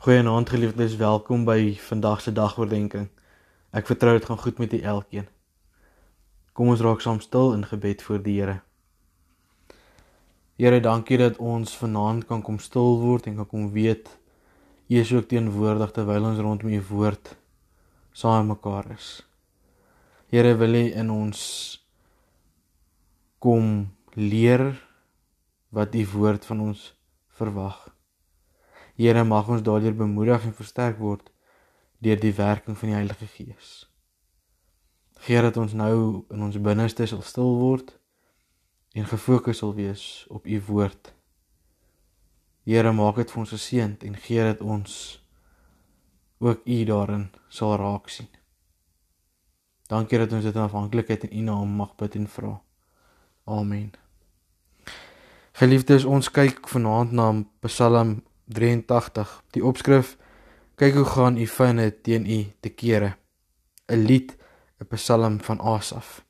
Goeienaand geliefdes, welkom by vandag se dagoordenkings. Ek vertrou dit gaan goed met u elkeen. Kom ons raak saam stil in gebed voor die Here. Here, dankie dat ons vanaand kan kom stil word en kan kom weet U is ook teenwoordig terwyl ons rondom U woord saam mekaar is. Here, wil U in ons kom leer wat U woord van ons verwag. Here mag ons daardeur bemoedig en versterk word deur die werking van die Heilige Gees. Geer dat ons nou in ons binneste sal stil word en gefokus sal wees op u woord. Here maak dit vir ons geseënd en gee dat ons ook u daarin sal raak sien. Dankie dat ons dit in afhanklikheid in u naam mag bid en vra. Amen. Geliefdes, ons kyk vanaand na Psalm 83. Die opskrif: Kyk hoe gaan u vyande teen u te kere. 'n Lied, 'n Psalm van Asaf.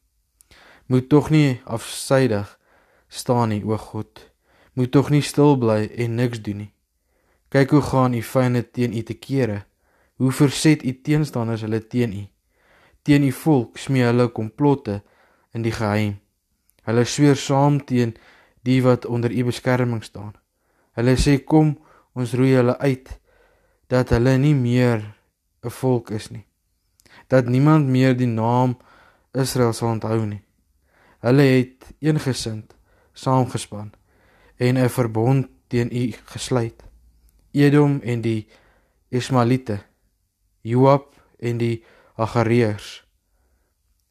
Moet tog nie afsydig staan nie, o God. Moet tog nie stil bly en niks doen nie. Kyk hoe gaan u vyande teen u te kere. Hoe verset u teenstanders hulle teen u. Teen u volk smee hulle komplotte in die geheim. Hulle sweer saam teen die wat onder u beskerming staan. Hulle sê kom ons roei hulle uit dat hulle nie meer 'n volk is nie. Dat niemand meer die naam Israel sal onthou nie. Hulle het eengesind saamgespan en 'n verbond teen u gesluit. Edom en die Ismaelite, Joab en die Agareërs,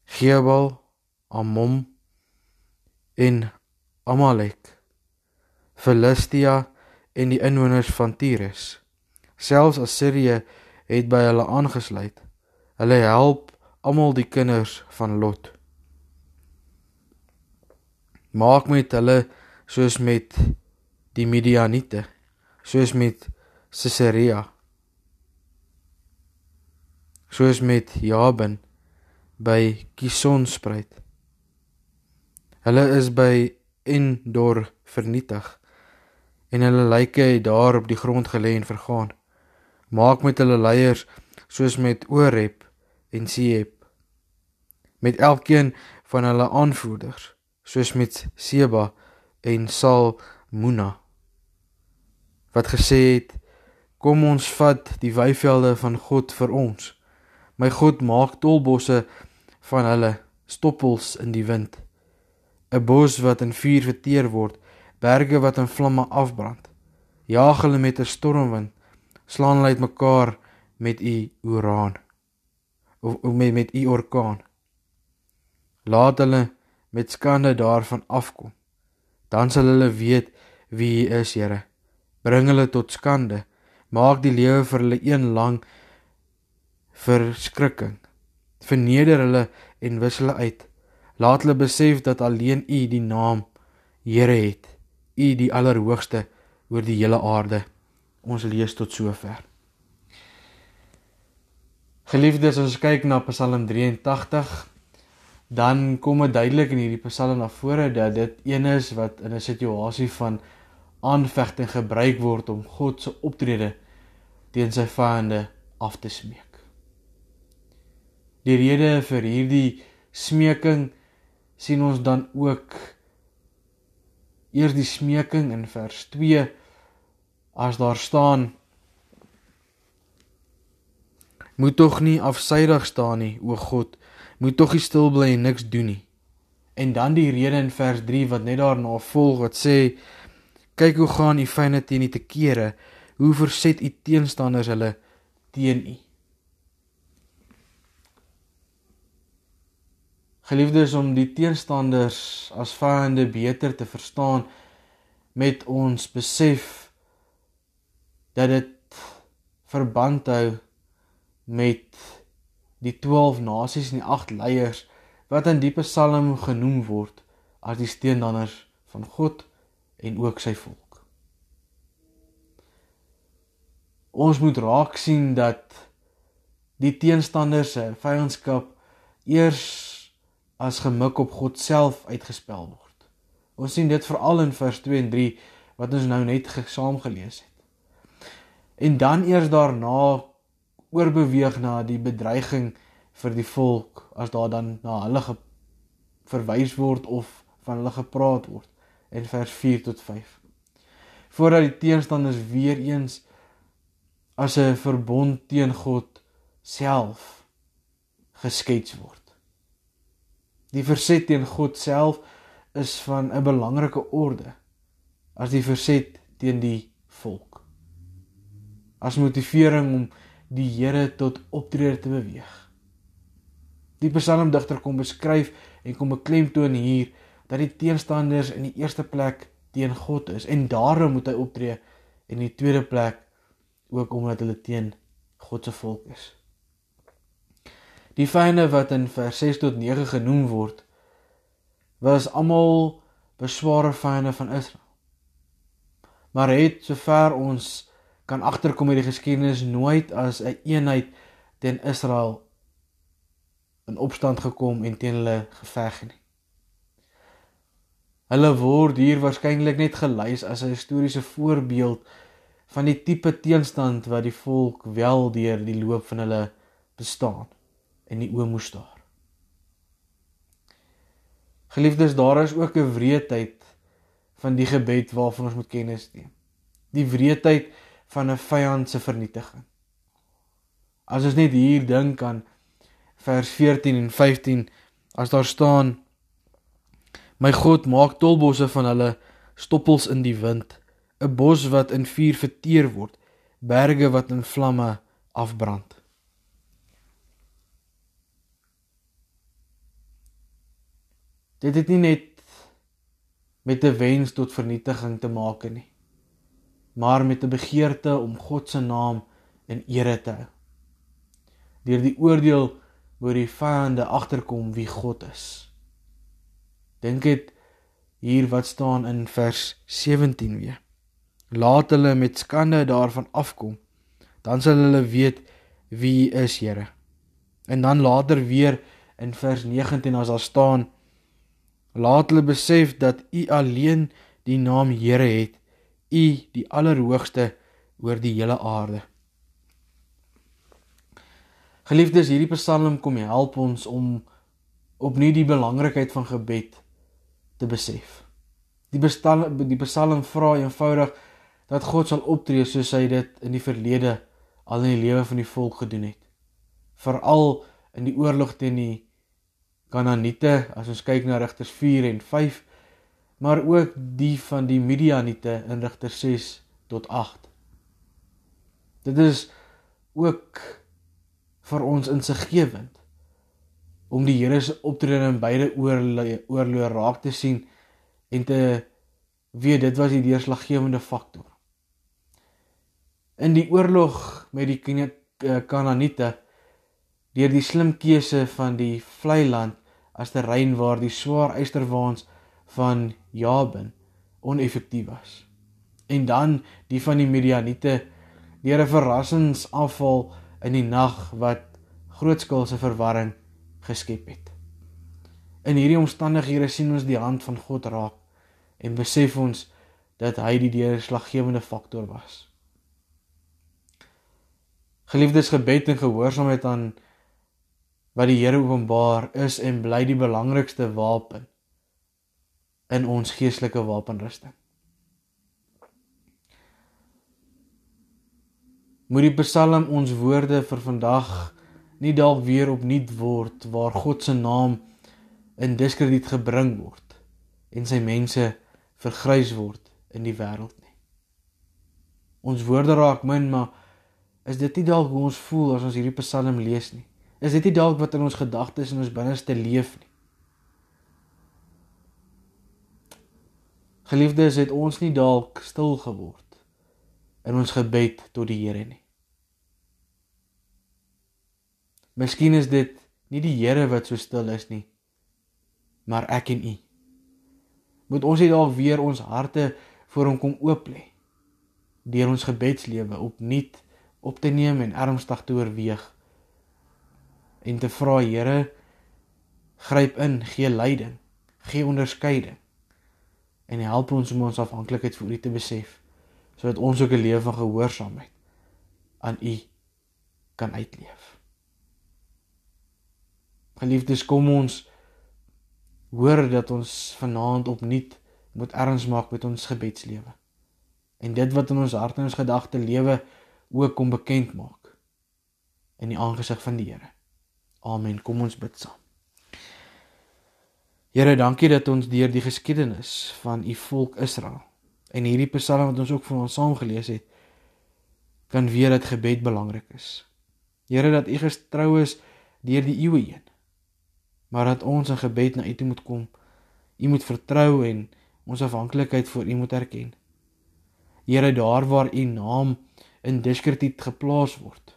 Gebal, Ammon en Amalek, Filistia en die inwoners van Tyrus. Selfs Assirië het by hulle aangesluit. Hulle help almal die kinders van Lot. Maak met hulle soos met die Midianiete, soos met Sisera. Soos met Jabin by Kison spruit. Hulle is by Endor vernietig en hulle lyke het daar op die grond gelê en vergaan. Maak met hulle leiers soos met Oreb en Seb. Met elkeen van hulle aanvoerders soos met Seba en Salmona wat gesê het kom ons vat die weivelde van God vir ons. My God maak tolbosse van hulle stoppels in die wind. 'n Bos wat in vuur verteer word berge wat in vlamme afbrand. Jaag hulle met 'n stormwind, slaan hulle uitmekaar met u uraan of, of met met u orkaan. Laat hulle met skande daarvan afkom. Dan sal hulle weet wie u is, Here. Bring hulle tot skande. Maak die lewe vir hulle een lang verskrikking. Verneder hulle en wis hulle uit. Laat hulle besef dat alleen U die naam Here het. U die allerhoogste oor die hele aarde. Ons lees tot sover. Geliefdes, as ons kyk na Psalm 83, dan kom dit duidelik in hierdie Psalm na vore dat dit een is wat in 'n situasie van aanvegting gebruik word om God se optrede teen sy vyande af te smeek. Die rede vir hierdie smeking sien ons dan ook eers die smeking in vers 2 as daar staan moet tog nie afsydig staan nie o God. Moet tog nie stil bly en niks doen nie. En dan die rede in vers 3 wat net daarna volg wat sê kyk hoe gaan u vyande teen u te kere. Hoe verset u teenstanders hulle teen u Geliefdes om die teenstanders as vyande beter te verstaan met ons besef dat dit verband hou met die 12 nasies en die 8 leiers wat in die Psalm genoem word as die steendanners van God en ook sy volk. Ons moet raak sien dat die teenstanders se vyandskap eers as gemik op God self uitgespel word. Ons sien dit veral in vers 2 en 3 wat ons nou net saam gelees het. En dan eers daarna oorbeweeg na die bedreiging vir die volk as daar dan na hulle verwys word of van hulle gepraat word in vers 4 tot 5. Voordat die teenstanders weer eens as 'n verbond teen God self geskets word. Die verset teen God self is van 'n belangrike orde as die verset teen die volk. As motivering om die Here tot optrede te beweeg. Die psalmdigter kom beskryf en kom beklemtoon hier dat die teenstanders in die eerste plek teen God is en daarom moet hy optree en in die tweede plek ook omdat hulle teen God se volk is. Die vyande wat in vers 6 tot 9 genoem word was almal besware vyande van Israel. Maar het sover ons kan agterkom met die geskiedenis nooit as 'n een eenheid teen Israel in opstand gekom en teen hulle geveg nie. Hulle word hier waarskynlik net gelys as 'n historiese voorbeeld van die tipe teenstand wat die volk wel deur die loop van hulle bestaan en die oë moes staar. Geliefdes, daar is ook 'n wreedheid van die gebed waarvan ons moet kennis neem. Die wreedheid van 'n vyand se vernietiging. As ons net hier dink aan vers 14 en 15 as daar staan My God maak tolbosse van hulle stoppels in die wind 'n bos wat in vuur verteer word, berge wat in vlamme afbrand. Dit het nie net met 'n wens tot vernietiging te maak nie, maar met 'n begeerte om God se naam in ere te hou. Deur die oordeel word die vyande agterkom wie God is. Dink dit hier wat staan in vers 17 weer laat hulle met skande daarvan afkom dan sal hulle weet wie is Here en dan later weer in vers 19 as daar staan laat hulle besef dat u alleen die naam Here het u die allerhoogste oor die hele aarde Geliefdes hierdie psalm kom help ons om opnuut die belangrikheid van gebed te besef Die psalm die psalm vra eenvoudig dat God sal optree soos hy dit in die verlede al in die lewe van die volk gedoen het. Veral in die oorlog teen die Kanaaniete, as ons kyk na Rigters 4 en 5, maar ook die van die Midianiete in Rigters 6 tot 8. Dit is ook vir ons insiggewend om die Here se optrede in beide oorloë raak te sien en te weet dit was die deurslaggewende faktor in die oorlog met die eh, Kanaaniete deur die slim keuse van die vlei land as terrein waar die swaar eysterwaans van Jabin oneffektief was. En dan die van die Midianiete deur 'n verrassingsaanval in die nag wat grootskaalse verwarring geskep het. In hierdie omstandighede sien ons die hand van God raak en besef ons dat hy die deurslaggewende faktor was. Geliefdes gebed en gehoorsaamheid aan wat die Here openbaar is en bly die belangrikste wapen in ons geestelike wapenrusting. Moet die Psalm ons woorde vir vandag nie dalk weer opnuut word waar God se naam in diskrediet gebring word en sy mense vergrys word in die wêreld nie. Ons woorde raak min maar Is dit nie dalk hoe ons voel as ons hierdie Psalm lees nie? Is dit nie dalk wat in ons gedagtes en ons binneste leef nie? Geliefdes, het ons nie dalk stil geword in ons gebed tot die Here nie? Miskien is dit nie die Here wat so stil is nie, maar ek en u. Moet ons nie dalk weer ons harte voor hom kom oop lê deur ons gebedslewe opnuut op te neem en ernstig te oorweeg en te vra Here gryp in, gee leiding, gee onderskeiding en help ons om ons afhanklikheid vir U te besef sodat ons ook 'n lewe van gehoorsaamheid aan U kan uitleef. Geliefdes, kom ons hoor dat ons vanaand opnuut moet erns maak met ons gebedslewe. En dit wat in ons hart en ons gedagte lewe ook kom bekend maak in die aangesig van die Here. Amen. Kom ons bid saam. Here, dankie dat ons deur die geskiedenis van u volk Israel en hierdie Psalm wat ons ook vir ons saam gelees het, kan weet dat gebed belangrik is. Here, dat u getrou is deur die eeue heen. Maar dat ons in gebed na u toe moet kom. U moet vertrou en ons afhanklikheid voor u moet erken. Here, daar waar u naam in diskrediet geplaas word,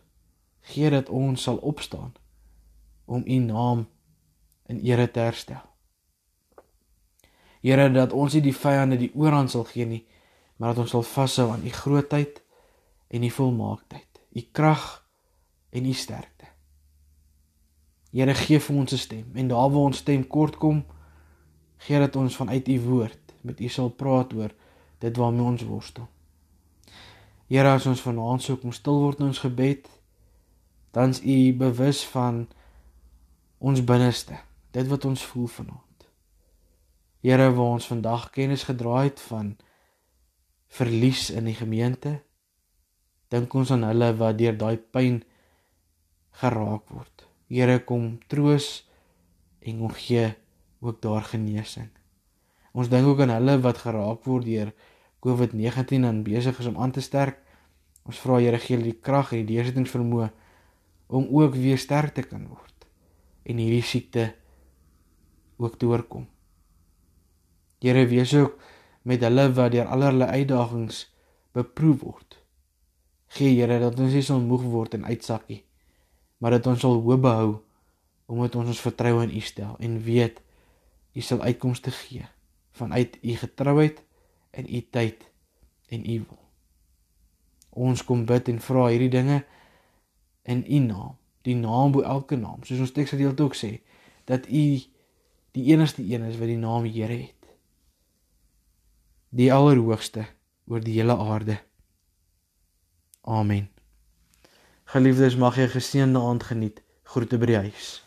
gee dat ons sal opstaan om u naam in ere te herstel. Here dat ons nie die vyande die oorhand sal gee nie, maar dat ons sal vashou aan u grootheid en u volmaaktheid, u krag en u sterkte. Here gee vir ons 'n stem en daar waar ons stem kort kom, gee dat ons vanuit u woord met u sal praat oor dit waarmee ons worstel. Here as ons vanaand sou kom stil word in ons gebed, dan's u bewus van ons binneste, dit wat ons voel vanaand. Here, waar ons vandag kennis gedraai het van verlies in die gemeente, dink ons aan hulle wat deur daai pyn geraak word. Here, kom troos en kom gee ook daar genesing. Ons dink ook aan hulle wat geraak word deur COVID-19 en besig is om aan te sterk. Ons vra Here gee hulle die krag en die deursettingsvermoë om ook weer sterk te kan word en hierdie siekte ook te oorkom. Here wees ook met hulle wat deur allerlei uitdagings beproef word. Gee Here dat ons nie sal moeg word en uitsakkie, maar dat ons sal hoop behou omdat ons ons vertroue in U stel en weet U sal uitkomste gee vanuit U getrouheid en U tyd en U wil. Ons kom bid en vra hierdie dinge in U naam, die naam bo elke naam, soos ons teksgedeelte ook sê, dat U die enigste een is wat die naam Here het die allerhoogste oor die hele aarde. Amen. Geliefdes, mag jy 'n geseënde aand geniet. Groete by die huis.